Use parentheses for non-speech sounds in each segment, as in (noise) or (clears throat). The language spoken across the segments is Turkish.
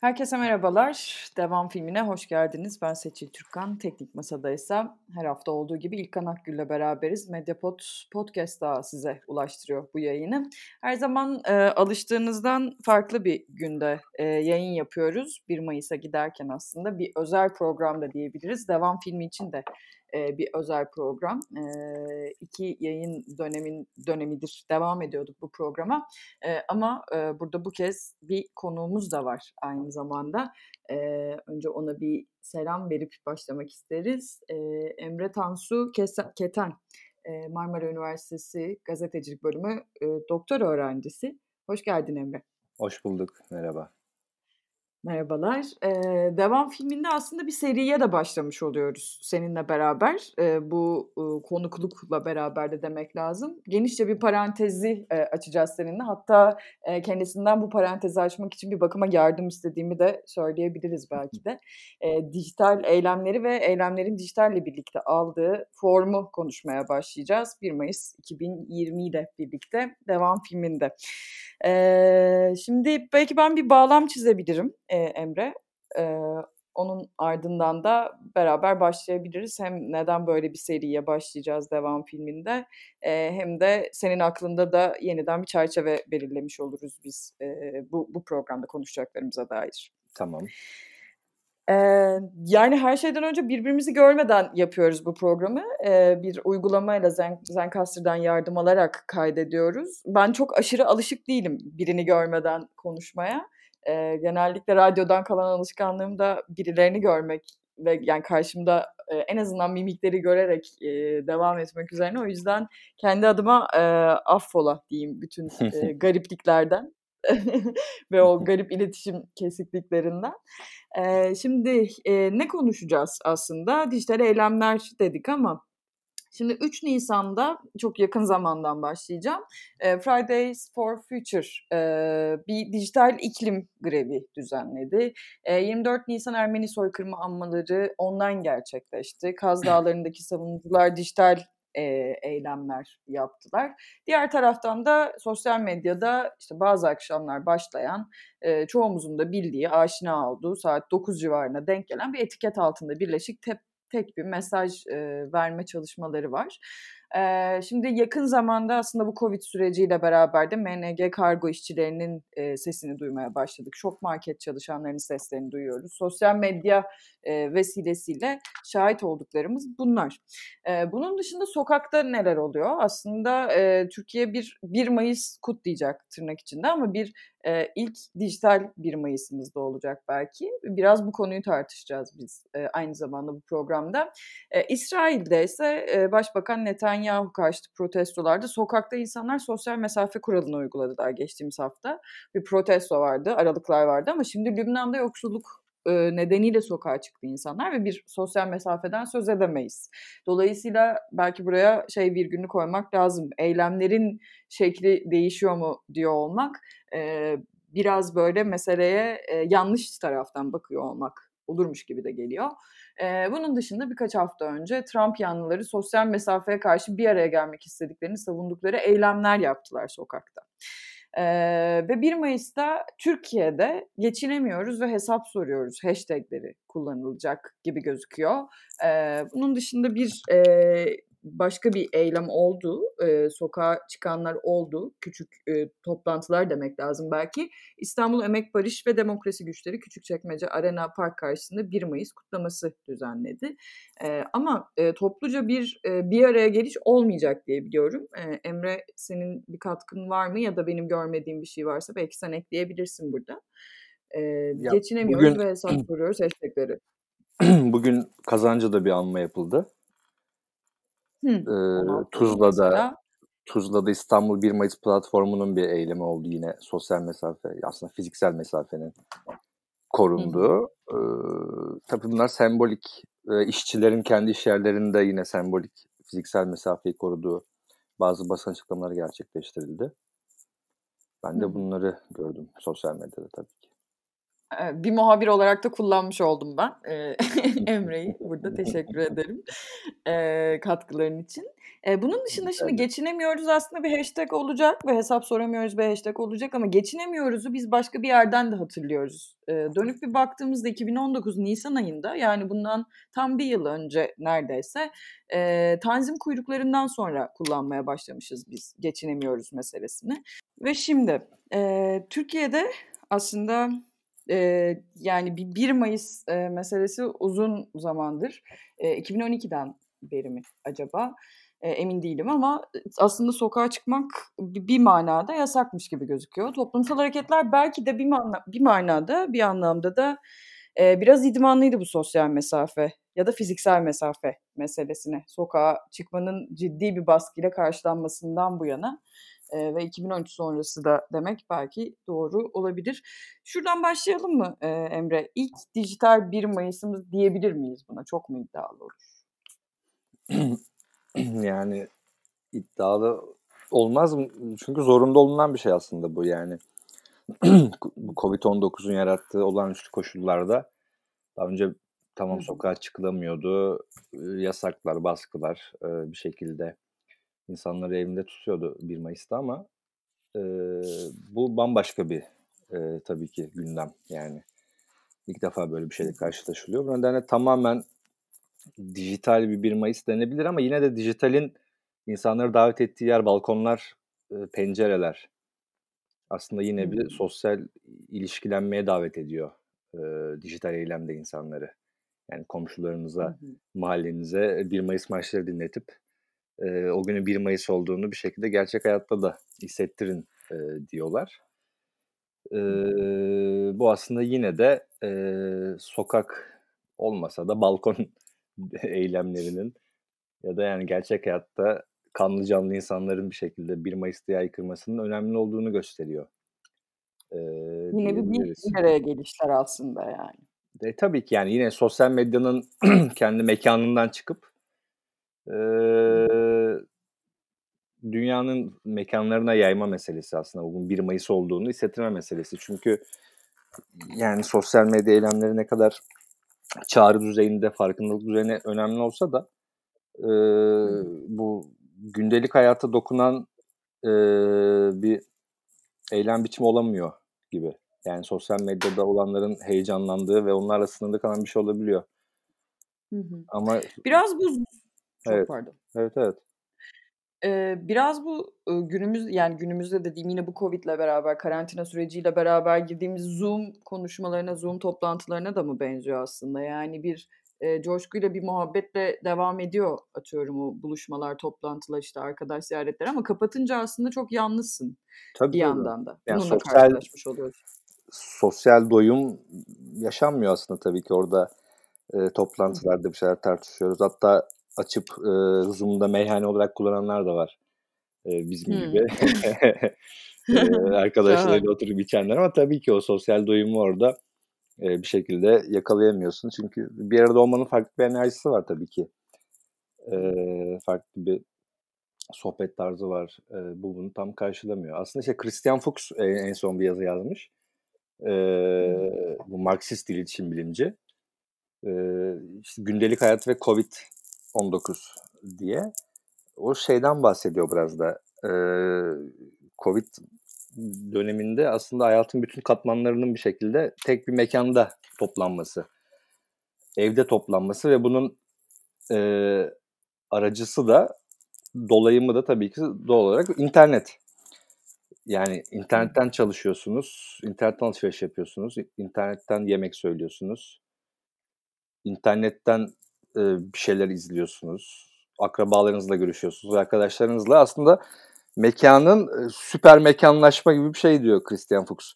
Herkese merhabalar. Devam filmine hoş geldiniz. Ben Seçil Türkkan. Teknik Masa'da her hafta olduğu gibi İlkan Akgül'le beraberiz. Mediapod Podcast daha size ulaştırıyor bu yayını. Her zaman e, alıştığınızdan farklı bir günde e, yayın yapıyoruz. 1 Mayıs'a giderken aslında bir özel program da diyebiliriz. Devam filmi için de bir özel program. İki yayın dönemin dönemidir devam ediyorduk bu programa. Ama burada bu kez bir konuğumuz da var aynı zamanda. Önce ona bir selam verip başlamak isteriz. Emre Tansu Keten, Marmara Üniversitesi Gazetecilik Bölümü doktor öğrencisi. Hoş geldin Emre. Hoş bulduk, merhaba. Merhabalar. Eee, devam filminde aslında bir seriye de başlamış oluyoruz seninle beraber. Eee, bu, ııı, konuklukla beraber de demek lazım. Genişçe bir parantezi, eee, açacağız seninle. Hatta, eee, kendisinden bu parantezi açmak için bir bakıma yardım istediğimi de söyleyebiliriz belki de. Eee, dijital eylemleri ve eylemlerin dijitalle birlikte aldığı formu konuşmaya başlayacağız. 1 Mayıs 2020 ile birlikte devam filminde. Eee, şimdi belki ben bir bağlam çizebilirim, eee, Emre. Eee, onun ardından da beraber başlayabiliriz. Hem neden böyle bir seriye başlayacağız devam filminde, eee, hem de senin aklında da yeniden bir çerçeve belirlemiş oluruz biz, eee, bu bu programda konuşacaklarımıza dair. Tamam. Eee, yani, her şeyden önce birbirimizi görmeden yapıyoruz bu programı. Eee, bir uygulamayla Zen Zencastr'dan yardım alarak kaydediyoruz. Ben çok aşırı alışık değilim birini görmeden konuşmaya. Eee, genellikle radyodan kalan alışkanlığım da birilerini görmek ve, yani, karşımda, eee, en azından mimikleri görerek, eee, devam etmek üzerine. O yüzden kendi adıma, eee, affola diyeyim bütün, eee, (laughs) garipliklerden (laughs) ve o garip iletişim kesikliklerinden. Eee, şimdi, eee, ne konuşacağız aslında? Dijital eylemler dedik ama şimdi 3 Nisan'da çok yakın zamandan başlayacağım. Fridays for Future bir dijital iklim grevi düzenledi. Eee, 24 Nisan Ermeni soykırımı anmaları online gerçekleşti. Kaz Dağları'ndaki savunucular dijital eee, eylemler yaptılar. Diğer taraftan da sosyal medyada işte bazı akşamlar başlayan, eee, çoğumuzun da bildiği, aşina olduğu saat 9 civarına denk gelen bir etiket altında birleşik tep tek bir mesaj, eee, verme çalışmaları var. Şimdi yakın zamanda aslında bu Covid süreciyle beraber de MNG kargo işçilerinin, sesini duymaya başladık. Şok market çalışanlarının seslerini duyuyoruz. Sosyal medya, eee, vesilesiyle şahit olduklarımız bunlar. Bunun dışında sokakta neler oluyor? Aslında, Türkiye bir 1 Mayıs kutlayacak tırnak içinde ama bir, ilk dijital 1 Mayıs'ımız da olacak belki. Biraz bu konuyu tartışacağız biz, aynı zamanda bu programda. İsrail'de ise, Başbakan Netanyahu karşıtı protestolarda sokakta insanlar sosyal mesafe kuralını uyguladılar geçtiğimiz hafta. Bir protesto vardı, aralıklar vardı ama şimdi Lübnan'da yoksulluk eee, nedeniyle sokağa çıktı insanlar ve bir sosyal mesafeden söz edemeyiz. Dolayısıyla belki buraya şey virgülünü koymak lazım. Eylemlerin şekli değişiyor mu diyor olmak, eee, biraz böyle meseleye, eee, yanlış taraftan bakıyor olmak olurmuş gibi de geliyor. Eee, bunun dışında birkaç hafta önce Trump yanlıları sosyal mesafeye karşı bir araya gelmek istediklerini savundukları eylemler yaptılar sokakta. Eee, ve 1 Mayıs'ta Türkiye'de geçinemiyoruz ve hesap soruyoruz hashtag'leri kullanılacak gibi gözüküyor. Eee, bunun dışında bir, eee, başka bir eylem oldu. Eee, sokağa çıkanlar oldu. Küçük, eee, toplantılar demek lazım belki. İstanbul Emek Barış ve Demokrasi Güçleri Küçükçekmece Arena Park karşısında 1 Mayıs kutlaması düzenledi. Eee, ama, eee, topluca bir, eee, bir araya geliş olmayacak diye biliyorum. Eee, Emre senin bir katkın var mı ya da benim görmediğim bir şey varsa belki sen ekleyebilirsin burada. Eee, Ya, geçinemiyoruz bugün ve hesap (clears throat) soruyoruz hashtag'leri. bugün Kazancı'da bir anma yapıldı. Hıh, Eee, 16 Tuzla'da Mayıs'ta. Tuzla'da İstanbul 1 Mayıs platformunun bir eylemi oldu yine sosyal mesafe, aslında fiziksel mesafenin Hı hı. korunduğu. Eee, tabii bunlar sembolik, eee, işçilerin kendi iş yerlerinde yine sembolik fiziksel mesafeyi koruduğu bazı basın açıklamaları gerçekleştirildi. Ben Hı de hı. bunları gördüm sosyal medyada tabii ki. Bir muhabir olarak da kullanmış oldum ben. (laughs) Emre'yi burada teşekkür ederim katkıların için. bunun dışında şimdi geçinemiyoruz aslında bir hashtag olacak ve hesap soramıyoruz bir hashtag olacak ama geçinemiyoruz'u biz başka bir yerden de hatırlıyoruz. dönüp bir baktığımızda 2019 Nisan ayında yani bundan tam bir yıl önce neredeyse tanzim kuyruklarından sonra kullanmaya başlamışız biz geçinemiyoruz meselesini. Ve şimdi Türkiye'de aslında Eee, yani bir 1 Mayıs, eee, meselesi uzun zamandır. Eee, 2012'den beri mi acaba? Eee, emin değilim ama aslında sokağa çıkmak bi bir manada yasakmış gibi gözüküyor. Toplumsal hareketler belki de bir mana bir manada, bir anlamda da, eee, biraz idmanlıydı bu sosyal mesafe ya da fiziksel mesafe meselesine. Sokağa çıkmanın ciddi bir baskıyla karşılanmasından bu yana e, ve 2013 sonrası da demek belki doğru olabilir. Şuradan başlayalım mı e, Emre? İlk dijital 1 Mayıs'ımız diyebilir miyiz buna? Çok mu iddialı olur? (clears throat) yani iddialı olmaz mı? Çünkü zorunda olunan bir şey aslında bu yani. (clears throat) bu Covid-19'un yarattığı olağanüstü koşullarda daha önce tamam sokağa çıkılamıyordu. Yasaklar, baskılar bir şekilde insanları evinde tutuyordu 1 Mayıs'ta ama e, bu bambaşka bir e, tabii ki gündem yani. ilk defa böyle bir şeyle karşılaşılıyor. Bu nedenle tamamen dijital bir 1 Mayıs denebilir ama yine de dijitalin insanları davet ettiği yer balkonlar, e, pencereler. Aslında yine bir sosyal ilişkilenmeye davet ediyor e, dijital eylemde insanları. Yani komşularınıza, mahallenize 1 Mayıs marşları dinletip e, o günün 1 Mayıs olduğunu bir şekilde gerçek hayatta da hissettirin e, diyorlar. E, bu aslında yine de e, sokak olmasa da balkon (laughs) eylemlerinin ya da yani gerçek hayatta kanlı canlı insanların bir şekilde 1 Mayıs'ta yaykırmasının önemli olduğunu gösteriyor. Ee, yine bir, bir araya gelişler aslında yani. E, tabii ki yani yine sosyal medyanın (clears throat) kendi mekanından çıkıp e, dünyanın mekanlarına yayma meselesi aslında bugün 1 Mayıs olduğunu hissettirme meselesi. Çünkü yani sosyal medya eylemleri ne kadar çağrı düzeyinde, farkındalık düzeyine önemli olsa da e, bu gündelik hayata dokunan e, bir eylem biçimi olamıyor gibi. Yani sosyal medyada olanların heyecanlandığı ve onlarla sınırlı kalan bir şey olabiliyor. Hı hı. Ama biraz bu çok evet. pardon. Evet evet. Eee, biraz bu, günümüz yani günümüzde dediğim yine bu Covid'le beraber, karantina süreciyle beraber girdiğimiz Zoom konuşmalarına, Zoom toplantılarına da mı benziyor aslında? Yani bir, eee, coşkuyla, bir muhabbetle devam ediyor atıyorum o buluşmalar, toplantılar, işte, arkadaş ziyaretleri ama kapatınca aslında çok yalnızsın Tabii, bir yandan da. Yani Bununla sosyal karşılaşmış oluyorsun. sosyal doyum yaşanmıyor aslında tabii ki orada, eee, toplantılarda bir şeyler tartışıyoruz. Hatta açıp e, Zoom'da meyhane olarak kullananlar da var. E, bizim hmm. gibi. (laughs) e, (laughs) arkadaşlarıyla oturup içenler ama tabii ki o sosyal doyumu orada e, bir şekilde yakalayamıyorsun. Çünkü bir arada olmanın farklı bir enerjisi var tabii ki. E, farklı bir sohbet tarzı var. E, bu bunu tam karşılamıyor. Aslında işte Christian Fuchs e, en son bir yazı yazmış. E, bu Marksist dil iletişim bilimci. E, işte gündelik hayat ve Covid 19 diye. O şeyden bahsediyor biraz da. Covid döneminde aslında hayatın bütün katmanlarının bir şekilde tek bir mekanda toplanması. Evde toplanması ve bunun e, aracısı da dolayımı da tabii ki doğal olarak internet. Yani internetten çalışıyorsunuz, internetten alışveriş yapıyorsunuz, internetten yemek söylüyorsunuz, internetten bir şeyler izliyorsunuz. Akrabalarınızla görüşüyorsunuz, arkadaşlarınızla. Aslında mekanın süper mekanlaşma gibi bir şey diyor Christian Fuchs.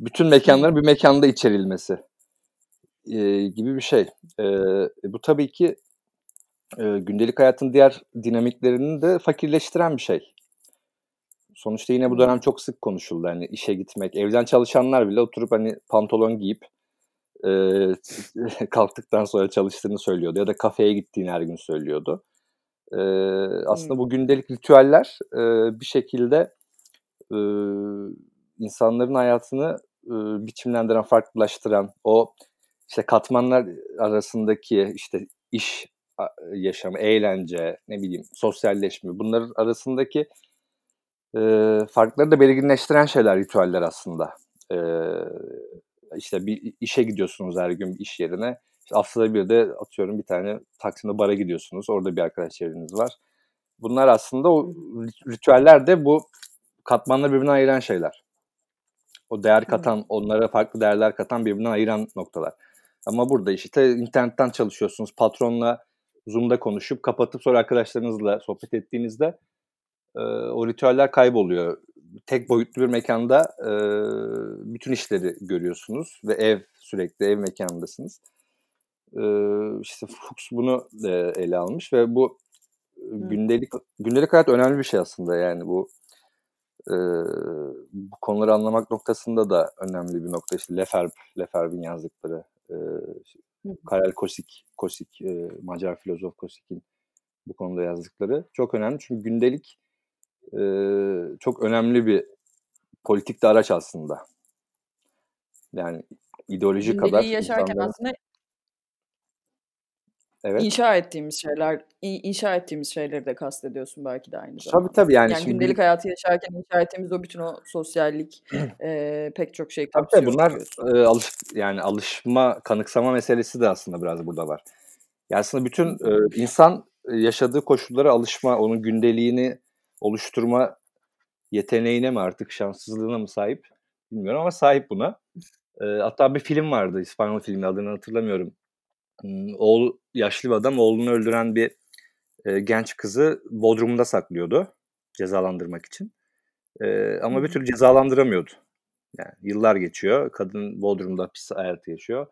Bütün mekanların bir mekanda içerilmesi gibi bir şey. bu tabii ki gündelik hayatın diğer dinamiklerini de fakirleştiren bir şey. Sonuçta yine bu dönem çok sık konuşuldu. Hani işe gitmek, evden çalışanlar bile oturup hani pantolon giyip e, (laughs) kalktıktan sonra çalıştığını söylüyordu ya da kafeye gittiğini her gün söylüyordu. E, aslında hmm. bu gündelik ritüeller e, bir şekilde e, insanların hayatını e, biçimlendiren, farklılaştıran, o işte katmanlar arasındaki işte iş yaşamı, eğlence, ne bileyim sosyalleşme bunların arasındaki e, farkları da belirginleştiren şeyler ritüeller aslında. E, işte bir işe gidiyorsunuz her gün iş yerine. İşte haftada bir de atıyorum bir tane Taksim'de bara gidiyorsunuz. Orada bir arkadaş çevreniz var. Bunlar aslında o ritüeller de bu katmanları birbirine ayıran şeyler. O değer katan, onlara farklı değerler katan birbirine ayıran noktalar. Ama burada işte internetten çalışıyorsunuz. Patronla Zoom'da konuşup kapatıp sonra arkadaşlarınızla sohbet ettiğinizde e, o ritüeller kayboluyor. Tek boyutlu bir mekanda e, bütün işleri görüyorsunuz ve ev sürekli ev mekanındasınız. E, işte Fuchs bunu e, ele almış ve bu gündelik gündelik hayat önemli bir şey aslında. Yani bu e, bu konuları anlamak noktasında da önemli bir nokta. İşte Lefebvre, Lefebvre'in yazdıkları e, Karel Kosik, Kosik e, Macar filozof Kosik'in bu konuda yazdıkları çok önemli. Çünkü gündelik e, çok önemli bir politik de araç aslında. Yani ideoloji Gündeliği kadar yaşarken insanların... aslında Evet. İnşa ettiğimiz şeyler, inşa ettiğimiz şeyleri de kastediyorsun belki de aynı zamanda. Tabii tabii yani, yani şimdi gündelik hayatı yaşarken inşa ettiğimiz o bütün o sosyallik (clears throat) e, pek çok şey tabii, kapsıyor. tabii bunlar e, alış yani alışma, kanıksama meselesi de aslında biraz burada var. Yani aslında bütün e, insan yaşadığı koşullara alışma, onun gündeliğini oluşturma yeteneğine mi artık şanssızlığına mı sahip bilmiyorum ama sahip buna. E, hatta bir film vardı İspanyol filmi adını hatırlamıyorum oğul yaşlı bir adam oğlunu öldüren bir e, genç kızı Bodrum'da saklıyordu cezalandırmak için. E, ama bir türlü cezalandıramıyordu. Yani yıllar geçiyor. Kadın Bodrum'da hapis hayatı yaşıyor.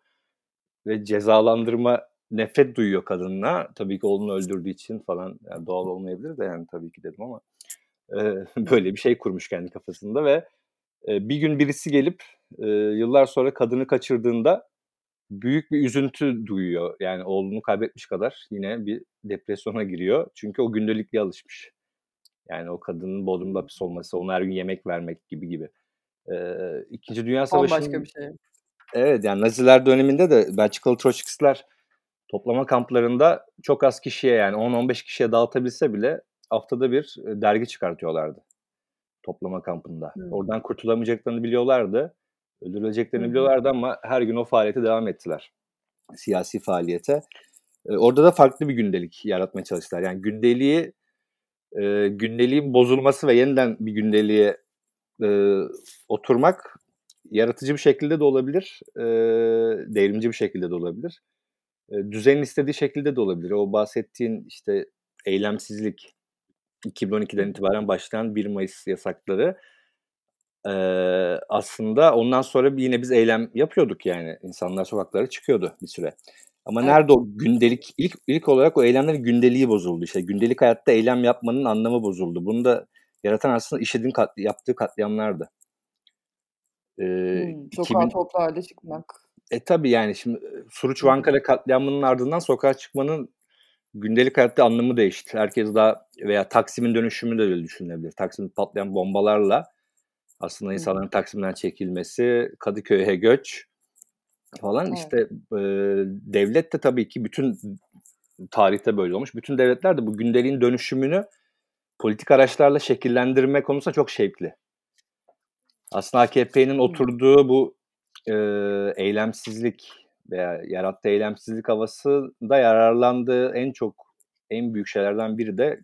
Ve cezalandırma nefret duyuyor kadınla. Tabii ki oğlunu öldürdüğü için falan yani doğal olmayabilir de yani tabii ki dedim ama e, (laughs) böyle bir şey kurmuş kendi kafasında ve e, bir gün birisi gelip e, yıllar sonra kadını kaçırdığında büyük bir üzüntü duyuyor. Yani oğlunu kaybetmiş kadar yine bir depresyona giriyor. Çünkü o gündelikliğe alışmış. Yani o kadının bodrumda hapis olması, ona her gün yemek vermek gibi gibi. Ee, İkinci Dünya Savaşı'nın... Başka bir şey. Evet yani Naziler döneminde de Belçikalı Troçkistler toplama kamplarında çok az kişiye yani 10-15 kişiye dağıtabilse bile haftada bir dergi çıkartıyorlardı toplama kampında. Hmm. Oradan kurtulamayacaklarını biliyorlardı öldürüleceklerini biliyorlardı ama her gün o faaliyete devam ettiler. Siyasi faaliyete. Orada da farklı bir gündelik yaratmaya çalıştılar. Yani gündeliği e, gündeliğin bozulması ve yeniden bir gündeliğe e, oturmak yaratıcı bir şekilde de olabilir, e, devrimci bir şekilde de olabilir. E, düzenin istediği şekilde de olabilir. O bahsettiğin işte eylemsizlik 2012'den itibaren başlayan 1 Mayıs yasakları Eee, aslında ondan sonra yine biz eylem yapıyorduk yani. İnsanlar sokaklara çıkıyordu bir süre. Ama Evet. nerede o gündelik ilk ilk olarak o eylemlerin gündeliği bozuldu. İşte gündelik hayatta eylem yapmanın anlamı bozuldu. Bunu da yaratan aslında IŞİD'in kat, yaptığı katliamlardı. Eee, Hımm. Sokağa 2000 toplu hâlde çıkmak. E, tabii yani şimdi Suruç ve Ankara katliamının ardından sokağa çıkmanın gündelik hayatta anlamı değişti. Herkes daha veya Taksim'in dönüşümü de öyle düşünülebilir. Taksim'de patlayan bombalarla aslında insanların Taksim'den çekilmesi, Kadıköy'e göç falan Evet. işte e, devlet de tabii ki bütün tarihte böyle olmuş. Bütün devletler de bu gündeliğin dönüşümünü politik araçlarla şekillendirme konusunda çok şevkli. Aslında AKP'nin oturduğu bu e, eylemsizlik veya yarattığı eylemsizlik havası da yararlandığı en çok en büyük şeylerden biri de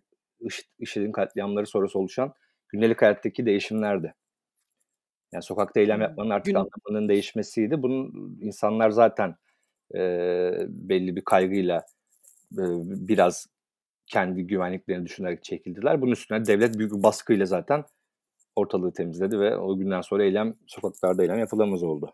IŞİD'in katliamları sonrası oluşan gündelik hayattaki değişimlerdi. Yani sokakta eylem yapmanın artık Gün... anlamının değişmesiydi. Bunun insanlar zaten e, belli bir kaygıyla e, biraz kendi güvenliklerini düşünerek çekildiler. Bunun üstüne devlet büyük bir baskıyla zaten ortalığı temizledi ve o günden sonra eylem sokaklarda eylem yapılamaz oldu.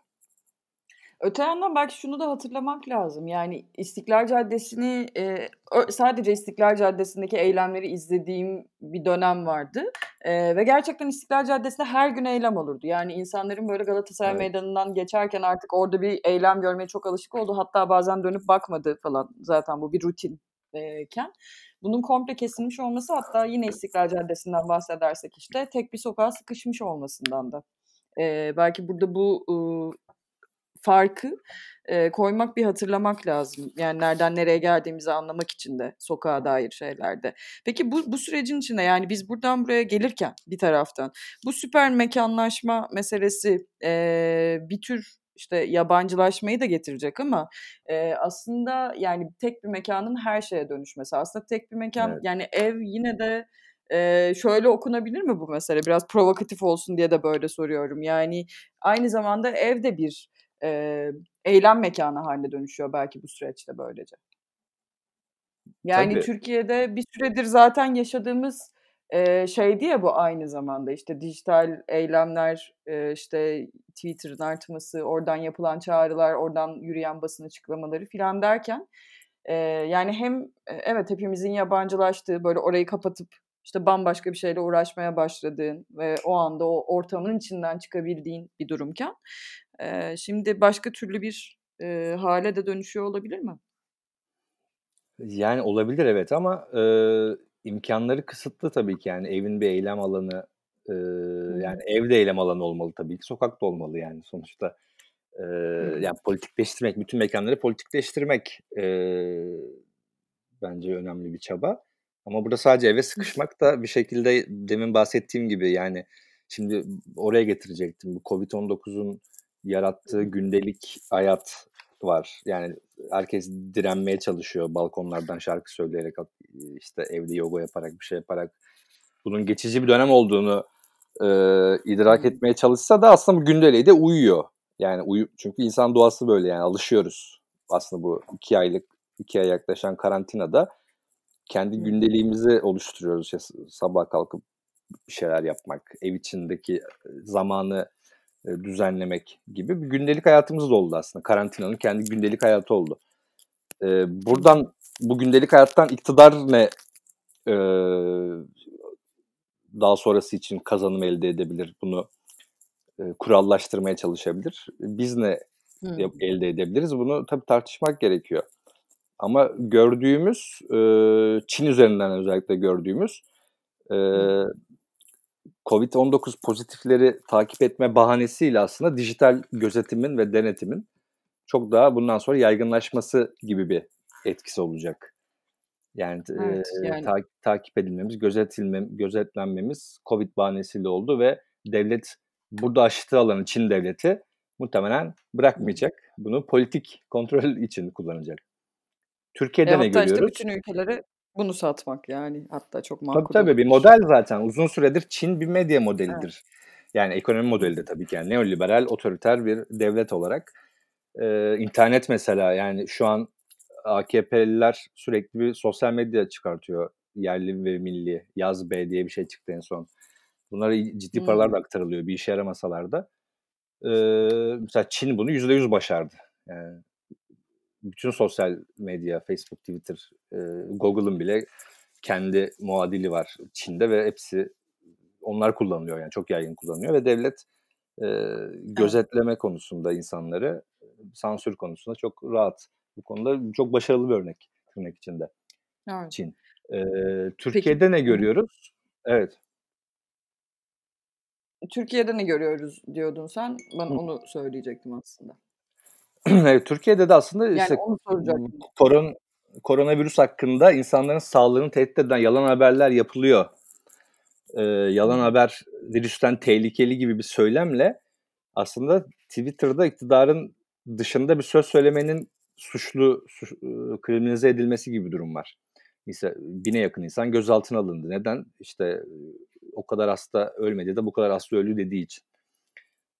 Öte yandan belki şunu da hatırlamak lazım. Yani İstiklal Caddesi'ni e, sadece İstiklal Caddesi'ndeki eylemleri izlediğim bir dönem vardı. E, ve gerçekten İstiklal Caddesi'nde her gün eylem olurdu. Yani insanların böyle Galatasaray evet. Meydanı'ndan geçerken artık orada bir eylem görmeye çok alışık oldu. Hatta bazen dönüp bakmadı falan. Zaten bu bir rutinken. Bunun komple kesilmiş olması hatta yine İstiklal Caddesi'nden bahsedersek işte tek bir sokağa sıkışmış olmasından da E, belki burada bu e, farkı e, koymak bir hatırlamak lazım. Yani nereden nereye geldiğimizi anlamak için de sokağa dair şeylerde. Peki bu, bu sürecin içinde yani biz buradan buraya gelirken bir taraftan bu süper mekanlaşma meselesi e, bir tür işte yabancılaşmayı da getirecek ama e, aslında yani tek bir mekanın her şeye dönüşmesi. Aslında tek bir mekan evet. yani ev yine de e, şöyle okunabilir mi bu mesele? Biraz provokatif olsun diye de böyle soruyorum. Yani aynı zamanda ev de bir e, eylem mekanı haline dönüşüyor belki bu süreçte böylece. Yani Tabii. Türkiye'de bir süredir zaten yaşadığımız e, şeydi ya bu aynı zamanda işte dijital eylemler, e, işte Twitter'ın artması, oradan yapılan çağrılar, oradan yürüyen basın açıklamaları filan derken e, yani hem evet hepimizin yabancılaştığı böyle orayı kapatıp işte bambaşka bir şeyle uğraşmaya başladığın ve o anda o ortamın içinden çıkabildiğin bir durumken e, şimdi başka türlü bir e, hale de dönüşüyor olabilir mi? Yani olabilir evet ama e, imkanları kısıtlı tabii ki yani evin bir eylem alanı e, yani evde eylem alanı olmalı tabii ki sokakta olmalı yani sonuçta e, yani politikleştirmek bütün mekanları politikleştirmek e, bence önemli bir çaba. Ama burada sadece eve sıkışmak da bir şekilde demin bahsettiğim gibi yani şimdi oraya getirecektim. Bu Covid-19'un yarattığı gündelik hayat var. Yani herkes direnmeye çalışıyor balkonlardan şarkı söyleyerek işte evde yoga yaparak bir şey yaparak bunun geçici bir dönem olduğunu e, idrak etmeye çalışsa da aslında bu gündeliğe de uyuyor. Yani uyu, çünkü insan doğası böyle yani alışıyoruz. Aslında bu iki aylık iki ay yaklaşan karantinada kendi gündeliğimizi oluşturuyoruz. İşte sabah kalkıp bir şeyler yapmak, ev içindeki zamanı düzenlemek gibi bir gündelik hayatımız da oldu aslında. Karantinanın kendi gündelik hayatı oldu. Buradan bu gündelik hayattan iktidar ne daha sonrası için kazanım elde edebilir? Bunu kurallaştırmaya çalışabilir. Biz ne hmm. elde edebiliriz? Bunu tabii tartışmak gerekiyor. Ama gördüğümüz Çin üzerinden özellikle gördüğümüz Covid-19 pozitifleri takip etme bahanesiyle aslında dijital gözetimin ve denetimin çok daha bundan sonra yaygınlaşması gibi bir etkisi olacak. Yani, evet, yani. ta, takip edilmemiz, gözetilmem, gözetlenmemiz Covid bahanesiyle oldu ve devlet burada aşıtı alanı Çin devleti muhtemelen bırakmayacak. Bunu politik kontrol (laughs) için kullanacak. Türkiye'de e ne görüyoruz? İşte bütün ülkelere bunu satmak yani hatta çok makul. Tabii tabii bir model zaten. Uzun süredir Çin bir medya modelidir. Evet. Yani ekonomi modeli de tabii ki yani neoliberal, otoriter bir devlet olarak. Ee, internet mesela yani şu an AKP'liler sürekli bir sosyal medya çıkartıyor. Yerli ve milli. Yaz B diye bir şey çıktı en son. Bunlara ciddi hmm. paralar da aktarılıyor bir işe yaramasalar da. Ee, mesela Çin bunu %100 başardı. Yani bütün sosyal medya, Facebook, Twitter, e, Google'ın bile kendi muadili var Çin'de ve hepsi onlar kullanılıyor yani çok yaygın kullanılıyor ve devlet e, gözetleme evet. konusunda insanları sansür konusunda çok rahat. Bu konuda çok başarılı bir örnek tırnak içinde evet. Çin. E, Türkiye'de Peki. ne görüyoruz? Evet. Türkiye'de ne görüyoruz diyordun sen. Ben Hı. onu söyleyecektim aslında. (clears throat) evet, Türkiye'de de aslında yani işte koron, koronavirüs hakkında insanların sağlığını tehdit eden yalan haberler yapılıyor. Ee, yalan haber virüsten tehlikeli gibi bir söylemle aslında Twitter'da iktidarın dışında bir söz söylemenin suçlu, suç, kriminalize edilmesi gibi bir durum var. Mesela bine yakın insan gözaltına alındı. Neden? İşte o kadar hasta ölmedi de bu kadar hasta öldü dediği için.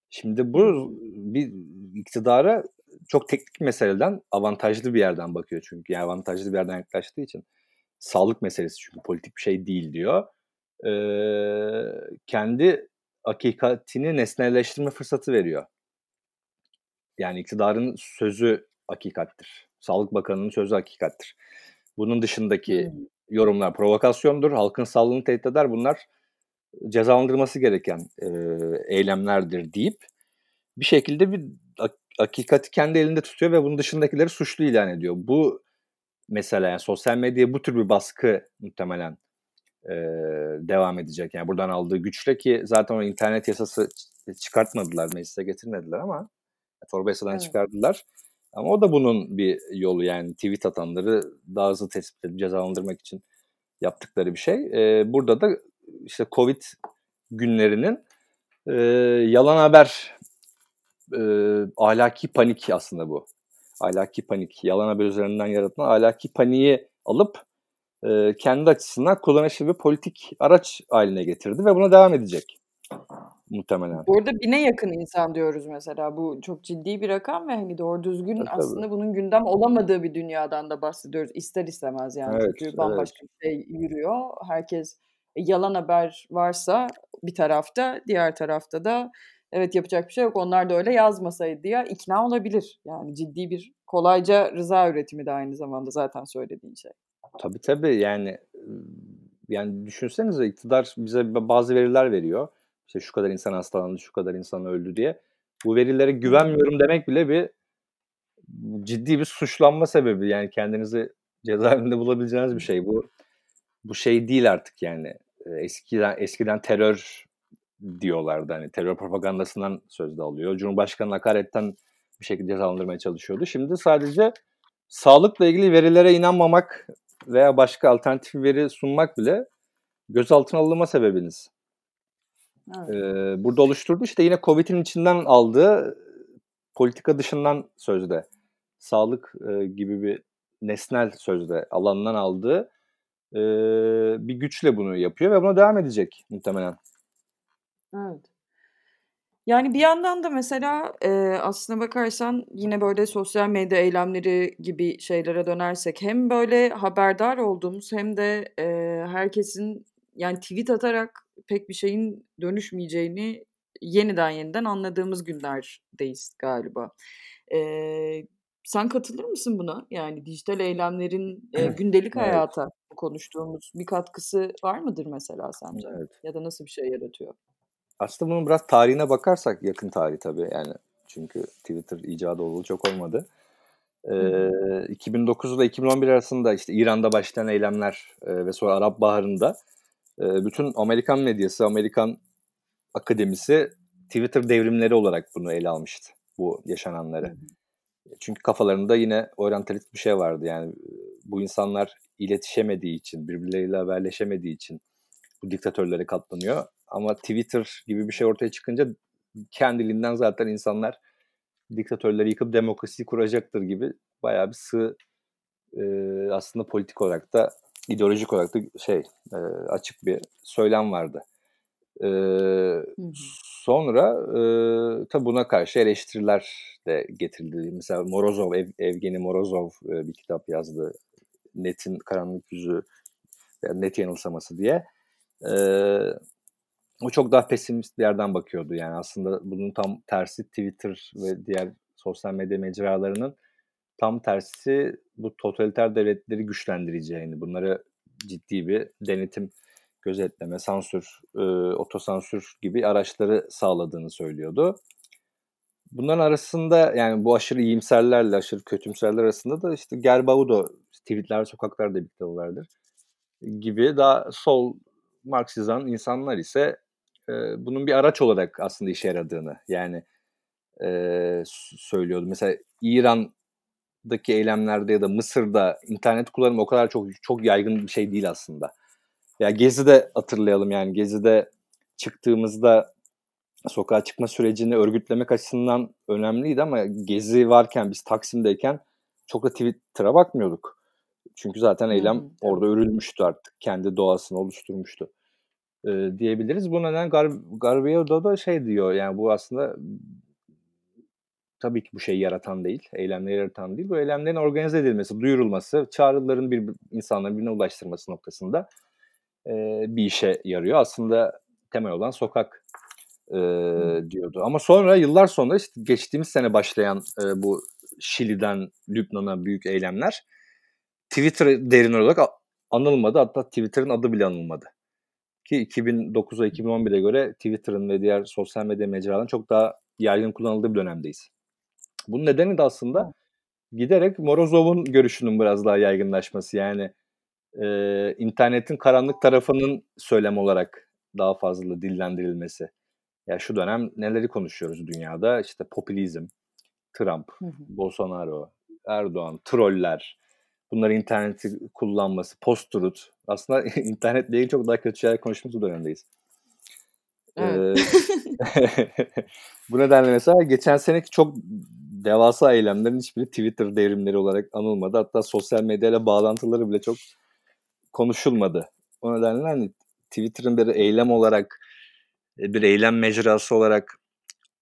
Şimdi bu bir iktidara çok teknik meseleden avantajlı bir yerden bakıyor çünkü. Yani avantajlı bir yerden yaklaştığı için. Sağlık meselesi çünkü politik bir şey değil diyor. Ee, kendi hakikatini nesnelleştirme fırsatı veriyor. Yani iktidarın sözü hakikattir. Sağlık Bakanı'nın sözü hakikattir. Bunun dışındaki hmm. yorumlar provokasyondur. Halkın sağlığını tehdit eder. Bunlar cezalandırması gereken e, eylemlerdir deyip bir şekilde bir hakikati kendi elinde tutuyor ve bunun dışındakileri suçlu ilan ediyor. Bu mesela yani sosyal medyaya bu tür bir baskı muhtemelen e, devam edecek. Yani buradan aldığı güçle ki zaten o internet yasası çıkartmadılar, meclise getirmediler ama torba yasadan evet. çıkardılar. Ama o da bunun bir yolu yani tweet atanları daha hızlı tespit edip cezalandırmak için yaptıkları bir şey. E, burada da işte Covid günlerinin e, yalan haber e, ahlaki panik aslında bu. Ahlaki panik, yalan haber üzerinden yaratılan ahlaki paniği alıp e, kendi açısından kullanışlı bir politik araç haline getirdi ve buna devam edecek muhtemelen. Bu arada bine yakın insan diyoruz mesela. Bu çok ciddi bir rakam ve hani doğru düzgün e, aslında bunun gündem olamadığı bir dünyadan da bahsediyoruz. İster istemez yani. Evet, Çünkü bambaşka evet. bir şey yürüyor. Herkes e, yalan haber varsa bir tarafta, diğer tarafta da evet yapacak bir şey yok. Onlar da öyle yazmasaydı ya ikna olabilir. Yani ciddi bir kolayca rıza üretimi de aynı zamanda zaten söylediğin şey. Tabii tabii yani yani düşünsenize iktidar bize bazı veriler veriyor. İşte şu kadar insan hastalandı, şu kadar insan öldü diye. Bu verilere güvenmiyorum demek bile bir ciddi bir suçlanma sebebi. Yani kendinizi cezaevinde bulabileceğiniz bir şey. Bu bu şey değil artık yani. Eskiden eskiden terör diyorlardı. Hani terör propagandasından sözde alıyor. Cumhurbaşkanı hakaretten bir şekilde cezalandırmaya çalışıyordu. Şimdi sadece sağlıkla ilgili verilere inanmamak veya başka alternatif veri sunmak bile gözaltına alınma sebebiniz. Evet. Ee, burada oluşturdu işte yine Covid'in içinden aldığı politika dışından sözde sağlık e, gibi bir nesnel sözde alanından aldığı e, bir güçle bunu yapıyor ve buna devam edecek muhtemelen. Evet. Yani bir yandan da mesela, eee, aslına bakarsan yine böyle sosyal medya eylemleri gibi şeylere dönersek hem böyle haberdar olduğumuz hem de, eee, herkesin yani tweet atarak pek bir şeyin dönüşmeyeceğini yeniden yeniden anladığımız günlerdeyiz galiba. Eee, sen katılır mısın buna? Yani dijital eylemlerin, eee, gündelik Evet. hayata konuştuğumuz bir katkısı var mıdır mesela sence? Evet. Ya da nasıl bir şey yaratıyor? Aslında bunun biraz tarihine bakarsak yakın tarih tabii yani çünkü Twitter icadı olduğu çok olmadı. Ee, 2009 ile 2011 arasında işte İran'da başlayan eylemler e, ve sonra Arap Baharı'nda e, bütün Amerikan medyası, Amerikan akademisi Twitter devrimleri olarak bunu ele almıştı bu yaşananları. Çünkü kafalarında yine oryantalist bir şey vardı yani bu insanlar iletişemediği için, birbirleriyle haberleşemediği için bu diktatörlere katlanıyor. Ama Twitter gibi bir şey ortaya çıkınca kendiliğinden zaten insanlar diktatörleri yıkıp demokrasiyi kuracaktır gibi bayağı bir sığ e, aslında politik olarak da ideolojik olarak da şey e, açık bir söylem vardı. E, sonra e, tabi buna karşı eleştiriler de getirildi. Mesela Morozov, Ev, Evgeni Morozov e, bir kitap yazdı. Net'in karanlık yüzü, net yanılsaması diye. E, o çok daha pesimist bir yerden bakıyordu. Yani aslında bunun tam tersi Twitter ve diğer sosyal medya mecralarının tam tersi bu totaliter devletleri güçlendireceğini, bunları ciddi bir denetim, gözetleme, sansür, e, otosansür gibi araçları sağladığını söylüyordu. Bunların arasında yani bu aşırı iyimserlerle aşırı kötümserler arasında da işte Gerbaudo tweetler sokaklarda bir gibi daha sol Marksizan insanlar ise e, bunun bir araç olarak aslında işe yaradığını yani e, söylüyordu. Mesela İran'daki eylemlerde ya da Mısır'da internet kullanımı o kadar çok çok yaygın bir şey değil aslında. Ya Gezi'de hatırlayalım yani Gezi'de çıktığımızda sokağa çıkma sürecini örgütlemek açısından önemliydi ama Gezi varken biz Taksim'deyken çok da Twitter'a bakmıyorduk. Çünkü zaten eylem hmm. orada örülmüştü artık. Kendi doğasını oluşturmuştu e, diyebiliriz. Bu neden Gar Garbiado da şey diyor yani bu aslında tabii ki bu şeyi yaratan değil, eylemleri yaratan değil. Bu eylemlerin organize edilmesi, duyurulması, çağrıların bir insanların birine ulaştırması noktasında e, bir işe yarıyor. Aslında temel olan sokak e, diyordu. Ama sonra yıllar sonra işte geçtiğimiz sene başlayan e, bu Şili'den Lübnan'a büyük eylemler Twitter derin olarak anılmadı. Hatta Twitter'ın adı bile anılmadı. Ki 2009'a 2011'e göre Twitter'ın ve diğer sosyal medya mecralarının çok daha yaygın kullanıldığı bir dönemdeyiz. Bunun nedeni de aslında giderek Morozov'un görüşünün biraz daha yaygınlaşması. Yani e, internetin karanlık tarafının söylem olarak daha fazla dillendirilmesi. Ya şu dönem neleri konuşuyoruz dünyada? İşte popülizm, Trump, hı hı. Bolsonaro, Erdoğan, troller, bunları interneti kullanması, post-truth. Aslında (laughs) internetle ilgili çok daha kötü şeyler konuştuğumuz dönemdeyiz. Evet. Ee, (laughs) bu nedenle mesela geçen seneki çok devasa eylemlerin hiçbiri Twitter devrimleri olarak anılmadı. Hatta sosyal medyayla bağlantıları bile çok konuşulmadı. O nedenle hani Twitter'ın bir eylem olarak bir eylem mecrası olarak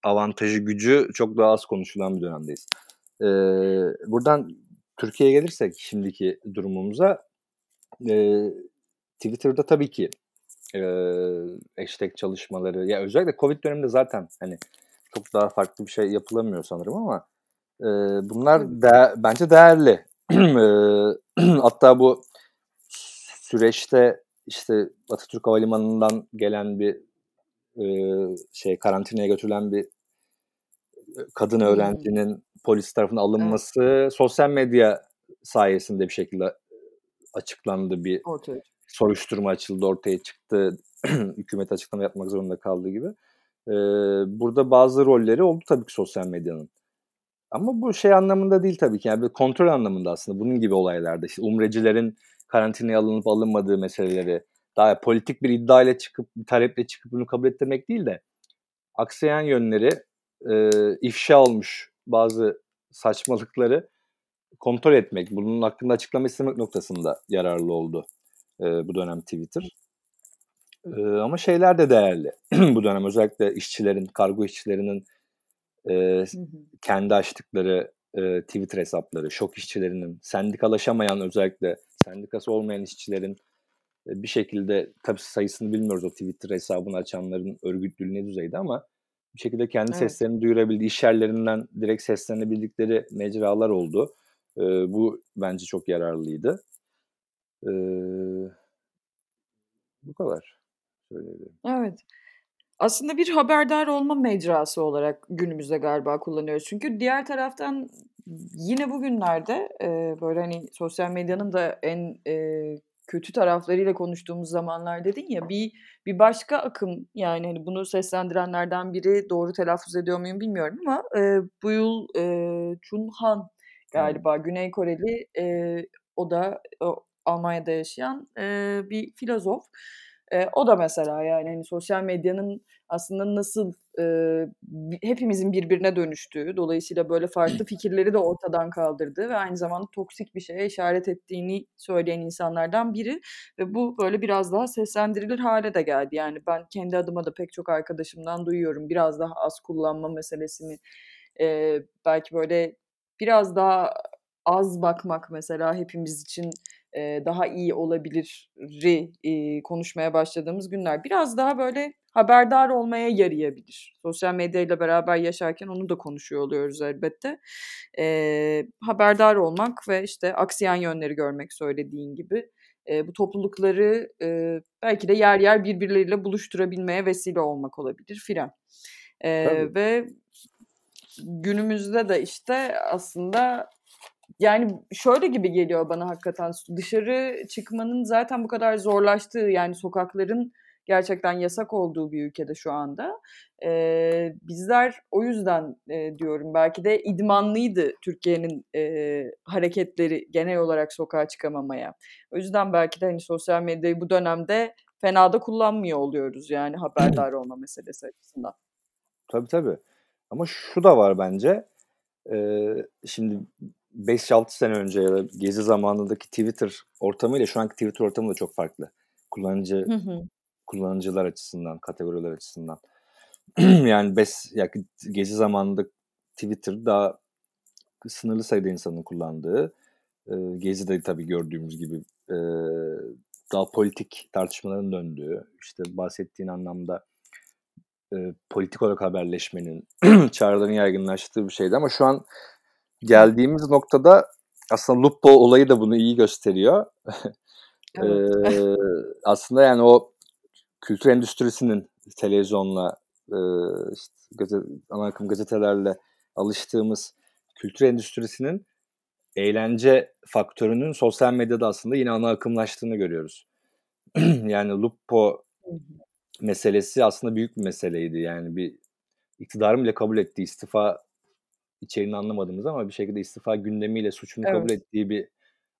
avantajı, gücü çok daha az konuşulan bir dönemdeyiz. Ee, buradan Türkiye'ye gelirsek şimdiki durumumuza e, Twitter'da tabii ki e, hashtag çalışmaları ya özellikle Covid döneminde zaten hani çok daha farklı bir şey yapılamıyor sanırım ama e, bunlar de, bence değerli. (clears throat) e, (clears throat) hatta bu süreçte işte Atatürk Havalimanı'ndan gelen bir e, şey karantinaya götürülen bir kadın öğrencinin polis tarafından alınması evet. sosyal medya sayesinde bir şekilde açıklandı bir ortaya. soruşturma açıldı ortaya çıktı (clears throat) hükümet açıklama yapmak zorunda kaldığı gibi ee, burada bazı rolleri oldu tabii ki sosyal medyanın ama bu şey anlamında değil tabii ki yani bir kontrol anlamında aslında bunun gibi olaylarda işte umrecilerin karantinaya alınıp alınmadığı meseleleri daha politik bir iddia ile çıkıp bir taleple çıkıp bunu kabul ettirmek değil de aksayan yönleri e, ifşa olmuş bazı saçmalıkları kontrol etmek, bunun hakkında açıklama istemek noktasında yararlı oldu e, bu dönem Twitter. E, ama şeyler de değerli. (clears throat) bu dönem özellikle işçilerin, kargo işçilerinin e, kendi açtıkları e, Twitter hesapları, şok işçilerinin, sendikalaşamayan özellikle sendikası olmayan işçilerin e, bir şekilde tabii sayısını bilmiyoruz o Twitter hesabını açanların örgütlülüğü ne düzeyde ama bir şekilde kendi evet. seslerini duyurabildiği, iş yerlerinden direkt seslenebildikleri mecralar oldu. E, bu bence çok yararlıydı. E, bu kadar söyleyebilirim. Evet. Aslında bir haberdar olma mecrası olarak günümüzde galiba kullanıyoruz. Çünkü diğer taraftan yine bugünlerde e, böyle hani sosyal medyanın da en e, kötü taraflarıyla konuştuğumuz zamanlar dedin ya bir bir başka akım yani hani bunu seslendirenlerden biri doğru telaffuz ediyor muyum bilmiyorum ama e, bu yıl e, Chun Han galiba hmm. Güney Koreli e, o da o, Almanya'da yaşayan e, bir filozof. E, o da mesela yani hani sosyal medyanın aslında nasıl e, hepimizin birbirine dönüştüğü, dolayısıyla böyle farklı (clears throat) fikirleri de ortadan kaldırdığı ve aynı zamanda toksik bir şeye işaret ettiğini söyleyen insanlardan biri ve bu böyle biraz daha seslendirilir hale de geldi. Yani ben kendi adıma da pek çok arkadaşımdan duyuyorum biraz daha az kullanma meselesini e, belki böyle biraz daha az bakmak mesela hepimiz için e, daha iyi olabiliri e, konuşmaya başladığımız günler. Biraz daha böyle haberdar olmaya yarayabilir. Sosyal medyayla beraber yaşarken onu da konuşuyor oluyoruz elbette. E, haberdar olmak ve işte aksiyen yönleri görmek söylediğin gibi. E, bu toplulukları e, belki de yer yer birbirleriyle buluşturabilmeye vesile olmak olabilir filan. E, ve günümüzde de işte aslında yani şöyle gibi geliyor bana hakikaten dışarı çıkmanın zaten bu kadar zorlaştığı yani sokakların gerçekten yasak olduğu bir ülkede şu anda. Ee, bizler o yüzden e, diyorum belki de idmanlıydı Türkiye'nin e, hareketleri genel olarak sokağa çıkamamaya. O yüzden belki de hani sosyal medyayı bu dönemde fena da kullanmıyor oluyoruz yani haberdar olma meselesi açısından. Tabii tabii. Ama şu da var bence. Ee, şimdi 5-6 sene önce ya da gezi zamanındaki Twitter ortamıyla şu anki Twitter ortamı da çok farklı. Kullanıcı hı hı. kullanıcılar açısından, kategoriler açısından. (clears throat) yani bes ya gezi zamanında Twitter daha sınırlı sayıda insanın kullandığı, e, de tabii gördüğümüz gibi e, daha politik tartışmaların döndüğü, işte bahsettiğin anlamda e, politik olarak haberleşmenin, (clears throat) çağrıların yaygınlaştığı bir şeydi ama şu an geldiğimiz noktada aslında Lupo olayı da bunu iyi gösteriyor. (laughs) Evet. ee, aslında yani o kültür endüstrisinin televizyonla e, işte gazete, ana akım gazetelerle alıştığımız kültür endüstrisinin eğlence faktörünün sosyal medyada aslında yine ana akımlaştığını görüyoruz. (clears throat) yani Lupo meselesi aslında büyük bir meseleydi. Yani bir iktidarın bile kabul ettiği istifa içeriğini anlamadığımız ama bir şekilde istifa gündemiyle suçunu evet. kabul ettiği bir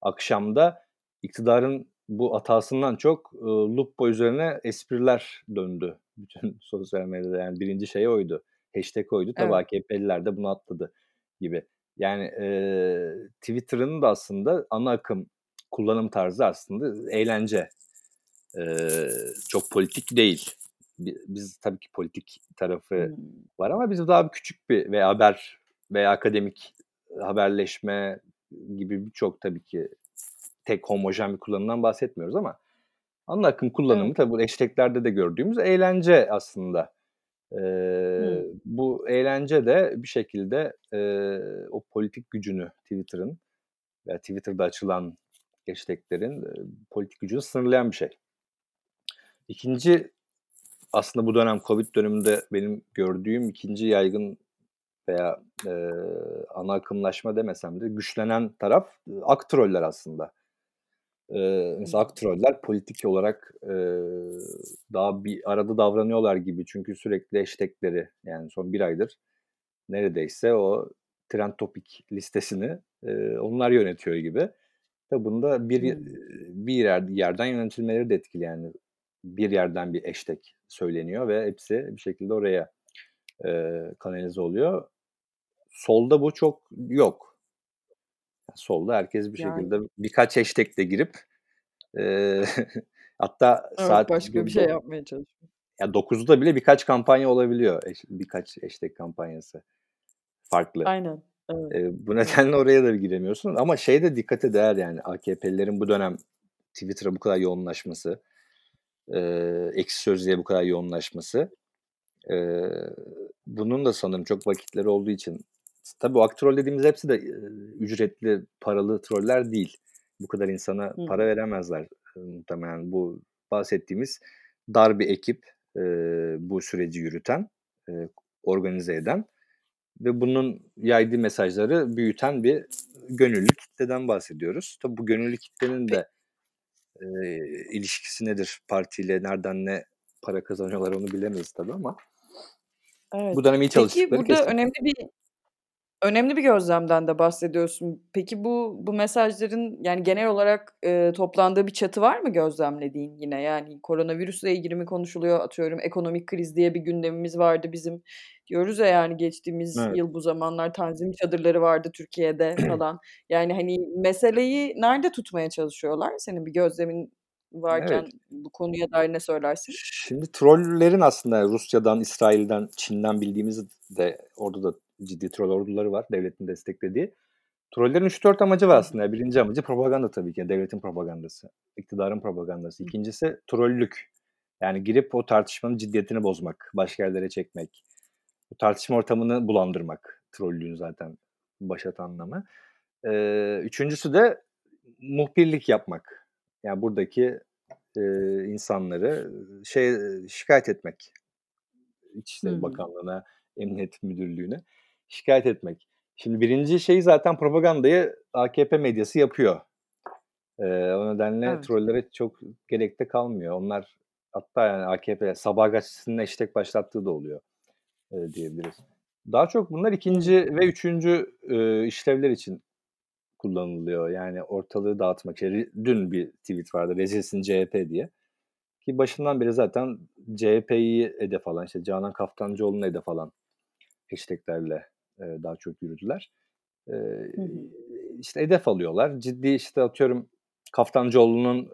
akşamda iktidarın bu hatasından çok e, Lupo üzerine espriler döndü (laughs) bütün sosyal medyada. Yani birinci şey oydu. Hashtag oydu. Tabii evet. AKP'liler de bunu atladı gibi. Yani e, Twitter'ın da aslında ana akım kullanım tarzı aslında eğlence. E, çok politik değil. Biz tabii ki politik tarafı hmm. var ama biz daha küçük bir ve haber veya akademik haberleşme gibi birçok tabii ki tek homojen bir kullanımdan bahsetmiyoruz ama ana akım kullanımı evet. tabii bu hashtaglerde de gördüğümüz eğlence aslında. Ee, hmm. Bu eğlence de bir şekilde e, o politik gücünü Twitter'ın veya Twitter'da açılan hashtaglerin e, politik gücünü sınırlayan bir şey. İkinci aslında bu dönem Covid döneminde benim gördüğüm ikinci yaygın veya e, ana akımlaşma demesem de güçlenen taraf e, aktroller aslında. E, mesela aktroller politik olarak e, daha bir arada davranıyorlar gibi çünkü sürekli hashtagleri yani son bir aydır neredeyse o trend topik listesini e, onlar yönetiyor gibi. Tabi bunda bir bir yer, yerden yönetilmeleri de etkili yani bir yerden bir hashtag söyleniyor ve hepsi bir şekilde oraya e, kanalize oluyor. Solda bu çok yok. Solda herkes bir yani. şekilde birkaç hashtag de girip e, (laughs) hatta evet, saat başka bir şey yapmaya çalışıyor. Ya 9'da bile birkaç kampanya olabiliyor. Birkaç hashtag kampanyası farklı. Aynen. Evet. E, bu (laughs) nedenle oraya da giremiyorsun. Ama şey de dikkate değer yani AKP'lilerin bu dönem Twitter'a bu kadar yoğunlaşması, e, eksi sözlüğe bu kadar yoğunlaşması. E, bunun da sanırım çok vakitleri olduğu için Tabii o aktrol dediğimiz hepsi de e, ücretli, paralı troller değil. Bu kadar insana Hı. para veremezler e, muhtemelen. Bu bahsettiğimiz dar bir ekip e, bu süreci yürüten, e, organize eden ve bunun yaydığı mesajları büyüten bir gönüllü kitleden bahsediyoruz. Tabii bu gönüllü kitlenin de e, ilişkisi nedir partiyle, nereden ne para kazanıyorlar onu bilemeyiz tabii ama Evet. bu dönem iyi Peki burada kesin. önemli bir Önemli bir gözlemden de bahsediyorsun. Peki bu bu mesajların yani genel olarak, eee, toplandığı bir çatı var mı gözlemlediğin yine? Yani koronavirüsle ilgili mi konuşuluyor? Atıyorum ekonomik kriz diye bir gündemimiz vardı bizim. Diyoruz ya yani geçtiğimiz Evet. yıl bu zamanlar tanzim çadırları vardı Türkiye'de (clears throat) falan. Yani, hani, meseleyi nerede tutmaya çalışıyorlar? Senin bir gözlemin varken Evet. bu konuya dair ne söylersin? Şimdi trollerin aslında Rusya'dan, İsrail'den, Çin'den bildiğimiz de orada da ciddi troll orduları var devletin desteklediği. Trollerin 3-4 amacı var aslında. Birinci amacı propaganda tabii ki. Devletin propagandası. iktidarın propagandası. İkincisi trollük. Yani girip o tartışmanın ciddiyetini bozmak. Başka yerlere çekmek. Bu tartışma ortamını bulandırmak. Trollüğün zaten başat anlamı. Ee, üçüncüsü de muhbirlik yapmak. Yani buradaki e, insanları şey şikayet etmek. İçişleri hmm. Bakanlığı'na, Emniyet Müdürlüğü'ne şikayet etmek. Şimdi birinci şey zaten propagandayı AKP medyası yapıyor. Ee, o nedenle evet. trollere çok gerekte kalmıyor. Onlar hatta yani AKP Sabah gazetesinin eştek başlattığı da oluyor e, diyebiliriz. Daha çok bunlar ikinci ve üçüncü e, işlevler için kullanılıyor. Yani ortalığı dağıtmak. İşte, dün bir tweet vardı. Rezilsin CHP diye. Ki başından beri zaten CHP'yi hedef alan, işte Canan Kaftancıoğlu'nu hedef alan hashtaglerle e, daha çok yürüdüler. E, işte hedef alıyorlar. Ciddi işte atıyorum Kaftancıoğlu'nun e,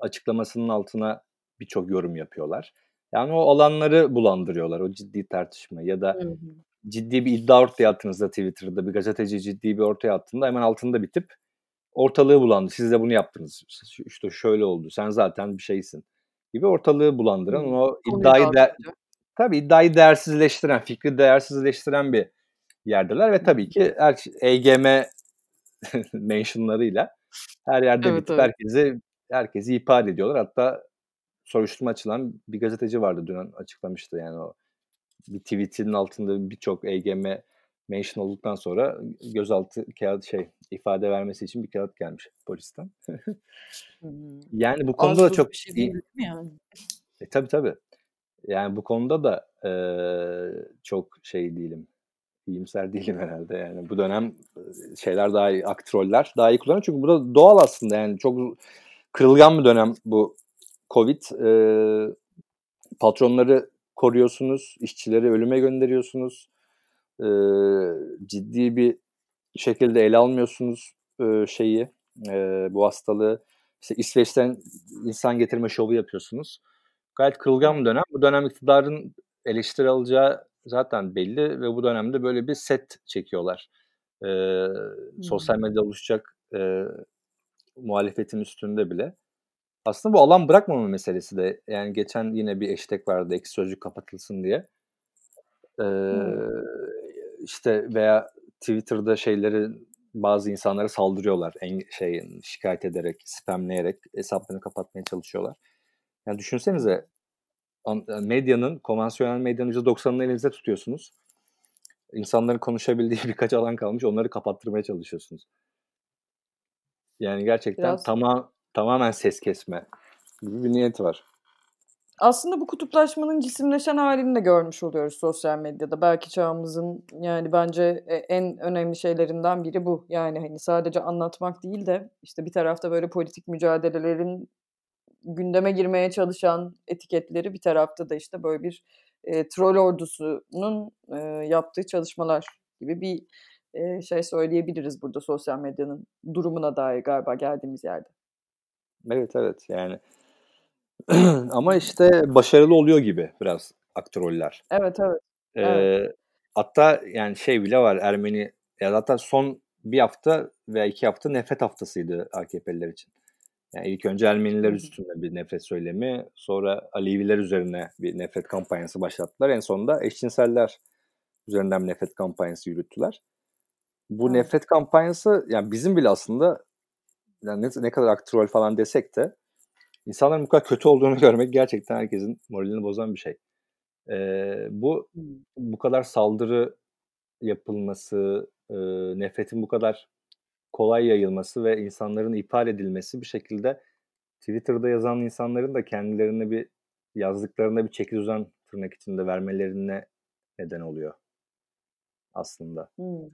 açıklamasının altına birçok yorum yapıyorlar. Yani o alanları bulandırıyorlar. O ciddi tartışma ya da hı hı. ciddi bir iddia ortaya attığınızda Twitter'da bir gazeteci ciddi bir ortaya attığında hemen altında bitip ortalığı bulandı. Siz de bunu yaptınız. İşte şöyle oldu. Sen zaten bir şeysin gibi ortalığı bulandıran o iddiayı da tabii iddiayı değersizleştiren, fikri değersizleştiren bir yerdeler ve tabii ki her EGM (laughs) mentionlarıyla her yerde evet, bitip evet. herkesi herkesi ihbar ediyorlar. Hatta soruşturma açılan bir gazeteci vardı dün açıklamıştı yani o bir tweetinin altında birçok EGM mention olduktan sonra gözaltı kağıt şey ifade vermesi için bir kağıt gelmiş polisten. yani bu konuda da çok şey değil mi yani? E, tabii tabii. Yani bu konuda da e, çok şey değilim. İyimser (laughs) değilim herhalde yani. Bu dönem şeyler daha iyi, aktroller daha iyi kullanıyor. Çünkü bu da doğal aslında yani çok kırılgan bir dönem bu Covid. E, patronları koruyorsunuz, işçileri ölüme gönderiyorsunuz. E, ciddi bir şekilde ele almıyorsunuz e, şeyi, e, bu hastalığı. İşte İsveç'ten insan getirme şovu yapıyorsunuz. Gayet kırılgan bir dönem. Bu dönem iktidarın eleştiri alacağı zaten belli ve bu dönemde böyle bir set çekiyorlar. E, hmm. Sosyal medyada oluşacak e, muhalefetin üstünde bile. Aslında bu alan bırakmama meselesi de yani geçen yine bir hashtag vardı ek sözcük kapatılsın diye. Ee, hmm. işte veya Twitter'da şeyleri bazı insanlara saldırıyorlar. En, şey şikayet ederek, spamleyerek hesaplarını kapatmaya çalışıyorlar. Yani düşünsenize medyanın, konvansiyonel medyanın %90'ını elinizde tutuyorsunuz. İnsanların konuşabildiği (laughs) birkaç alan kalmış. Onları kapattırmaya çalışıyorsunuz. Yani gerçekten Biraz... tamam tamamen ses kesme gibi bir niyeti var. Aslında bu kutuplaşmanın cisimleşen halini de görmüş oluyoruz sosyal medyada. Belki çağımızın yani bence e, en önemli şeylerinden biri bu. Yani hani sadece anlatmak değil de işte bir tarafta böyle politik mücadelelerin gündeme girmeye çalışan etiketleri bir tarafta da işte böyle bir e, troll ordusunun e, yaptığı çalışmalar gibi bir e, şey söyleyebiliriz burada sosyal medyanın durumuna dair galiba geldiğimiz yerde. Evet evet yani (clears throat) ama işte başarılı oluyor gibi biraz aktroller. Evet evet. Ee, evet. Hatta yani şey bile var Ermeni ya zaten son bir hafta veya iki hafta nefret haftasıydı AKP'liler için. Yani ilk önce Ermeniler üstünde bir nefret söylemi, sonra Aleviler üzerine bir nefret kampanyası başlattılar. En sonunda eşcinseller üzerinden bir nefret kampanyası yürüttüler. Bu evet. nefret kampanyası yani bizim bile aslında yani ne, ne kadar aktörol falan desek de insanların bu kadar kötü olduğunu (laughs) görmek gerçekten herkesin moralini bozan bir şey. Ee, bu bu kadar saldırı yapılması, e, nefretin bu kadar kolay yayılması ve insanların iptal edilmesi bir şekilde Twitter'da yazan insanların da kendilerine bir yazdıklarında bir çeki düzen tırnak içinde vermelerine neden oluyor aslında. Hmm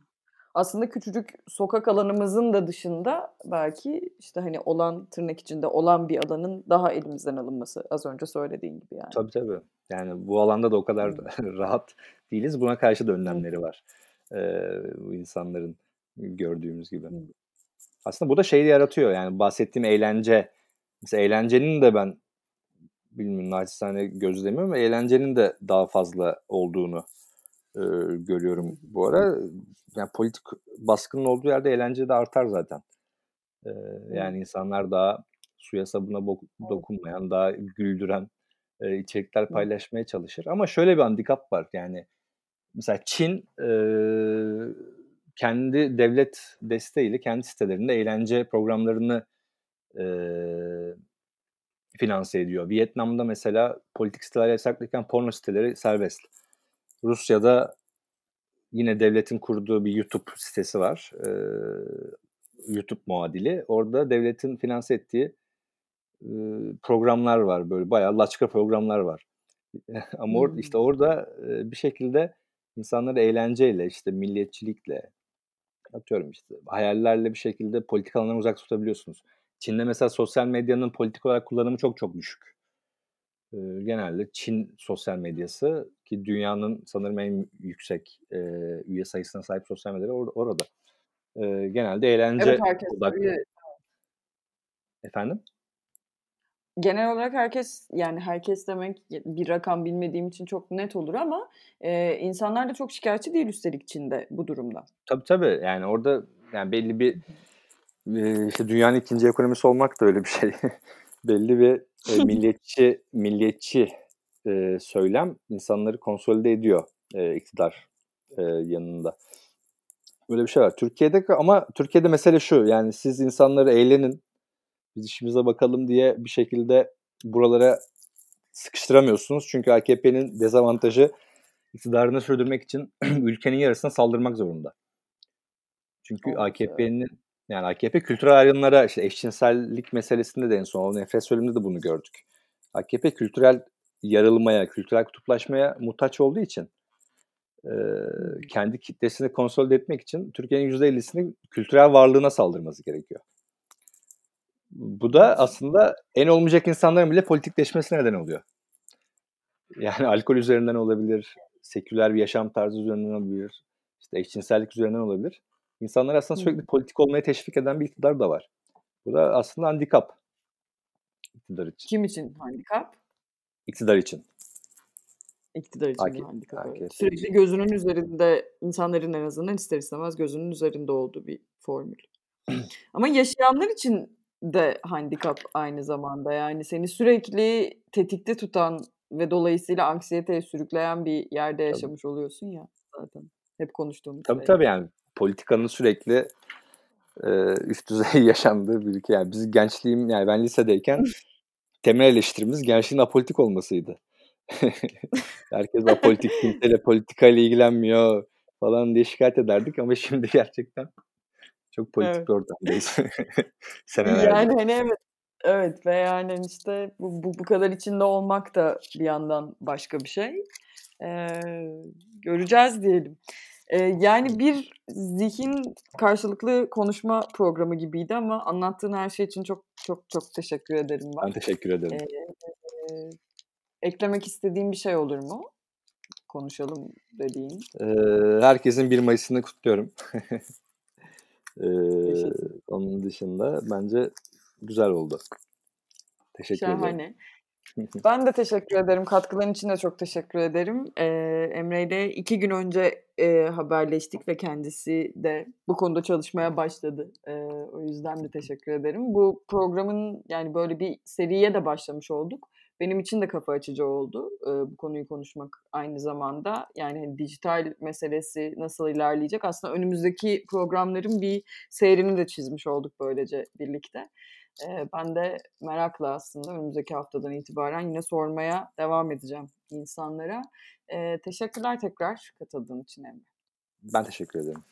aslında küçücük sokak alanımızın da dışında belki işte hani olan tırnak içinde olan bir alanın daha elimizden alınması az önce söylediğin gibi yani. Tabii tabii. Yani bu alanda da o kadar (laughs) rahat değiliz. Buna karşı da önlemleri var. Ee, bu insanların gördüğümüz gibi. Aslında bu da şeyi yaratıyor. Yani bahsettiğim eğlence. Mesela eğlencenin de ben bilmiyorum naçizane gözlemiyorum ama eğlencenin de daha fazla olduğunu e, görüyorum bu ara. Yani politik baskının olduğu yerde eğlence de artar zaten. E, yani insanlar daha suya sabuna dokunmayan, daha güldüren e, içerikler paylaşmaya çalışır. Ama şöyle bir handikap var. Yani mesela Çin e, kendi devlet desteğiyle kendi sitelerinde eğlence programlarını e, finanse ediyor. Vietnam'da mesela politik siteler yasaklıyken porno siteleri serbest. Rusya'da yine devletin kurduğu bir YouTube sitesi var. Ee, YouTube muadili. Orada devletin finanse ettiği e, programlar var. Böyle bayağı laçka programlar var. (laughs) Ama or, işte orada e, bir şekilde insanları eğlenceyle, işte milliyetçilikle, atıyorum işte hayallerle bir şekilde politik alanlardan uzak tutabiliyorsunuz. Çin'de mesela sosyal medyanın politik olarak kullanımı çok çok düşük genelde Çin sosyal medyası ki dünyanın sanırım en yüksek e, üye sayısına sahip sosyal medyaları or- orada. E, genelde eğlence evet, herkes odaklı. Efendim? Genel olarak herkes yani herkes demek bir rakam bilmediğim için çok net olur ama e, insanlar da çok şikayetçi değil üstelik Çin'de bu durumda. Tabii tabii yani orada yani belli bir e, işte dünyanın ikinci ekonomisi olmak da öyle bir şey. (laughs) belli bir e, (laughs) milliyetçi milliyetçi e, söylem insanları konsolide ediyor e, iktidar e, yanında. Böyle bir şey var. Türkiye'de ama Türkiye'de mesele şu yani siz insanları eğlenin biz işimize bakalım diye bir şekilde buralara sıkıştıramıyorsunuz. Çünkü AKP'nin dezavantajı iktidarını sürdürmek için (clears throat) ülkenin yarısına saldırmak zorunda. Çünkü AKP'nin yani AKP kültürel ayrımlara işte eşcinsellik meselesinde de en son o nefret söyleminde de bunu gördük. AKP kültürel yarılmaya, kültürel kutuplaşmaya muhtaç olduğu için e, kendi kitlesini konsolide etmek için Türkiye'nin %50'sini kültürel varlığına saldırması gerekiyor. Bu da aslında en olmayacak insanların bile politikleşmesine neden oluyor. Yani (laughs) alkol üzerinden olabilir, seküler bir yaşam tarzı üzerinden olabilir, işte eşcinsellik üzerinden olabilir. İnsanlar aslında sürekli politik olmaya teşvik eden bir iktidar da var. Bu da aslında handikap iktidar için. Kim için handikap? İktidar için. İktidar için bir handikap. AKP Sürekli gözünün üzerinde insanların en azından ister istemez gözünün üzerinde olduğu bir formül. (clears throat) Ama yaşayanlar için de handikap aynı zamanda. Yani seni sürekli tetikte tutan ve dolayısıyla anksiyeteye sürükleyen bir yerde yaşamış oluyorsun ya zaten. Hep konuştuğumuz Tabii şey. tabii yani politikanın sürekli e, üst düzey (laughs) yaşandığı bir ülke. Yani biz gençliğim yani ben lisedeyken (laughs) temel eleştirimiz gençliğin apolitik olmasıydı. (laughs) Herkes apolitik kimseyle politikayla ilgilenmiyor falan diye şikayet ederdik ama şimdi gerçekten çok politik Evet. bir ortamdayız. (laughs) Senelerdir. Yani hani evet. Evet ve yani işte bu, bu, bu kadar içinde olmak da bir yandan başka bir şey. Ee, göreceğiz diyelim. Ee, yani bir zihin karşılıklı konuşma programı gibiydi ama anlattığın her şey için çok çok çok teşekkür ederim Ben ben. teşekkür ederim. Ee, e, eklemek istediğin bir şey olur mu? Konuşalım dediğin. Ee, herkesin 1 Mayıs'ını kutluyorum. (laughs) Ee, onun dışında bence güzel oldu. Teşekkür ederim. Şahane. Ben de teşekkür ederim. Katkıların için de çok teşekkür ederim. Ee, Emre ile iki gün önce e, haberleştik ve kendisi de bu konuda çalışmaya başladı. Ee, o yüzden de teşekkür ederim. Bu programın yani böyle bir seriye de başlamış olduk. Benim için de kafa açıcı oldu e, bu konuyu konuşmak aynı zamanda. Yani hani dijital meselesi nasıl ilerleyecek? Aslında önümüzdeki programların bir seyrini de çizmiş olduk böylece birlikte. Ee, ben de merakla aslında önümüzdeki haftadan itibaren yine sormaya devam edeceğim insanlara. Ee, teşekkürler tekrar katıldığın için Emre. Ben teşekkür ederim.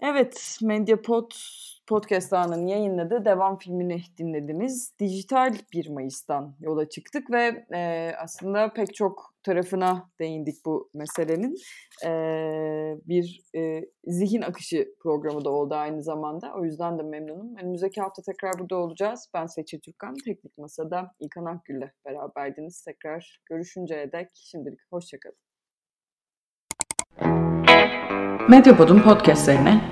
Evet, Mediapod Podcast ağının yayınladığı devam filmini dinlediniz. Dijital 1 Mayıs'tan yola çıktık ve e, aslında pek çok tarafına değindik bu meselenin. E, bir e, zihin akışı programı da oldu aynı zamanda. O yüzden de memnunum. Önümüzdeki hafta tekrar burada olacağız. Ben Seçil Türkan, Teknik Masa'da İlkan Akgül'le beraberdiniz. Tekrar görüşünceye dek şimdilik hoşçakalın. Medyapod'un podcastlerine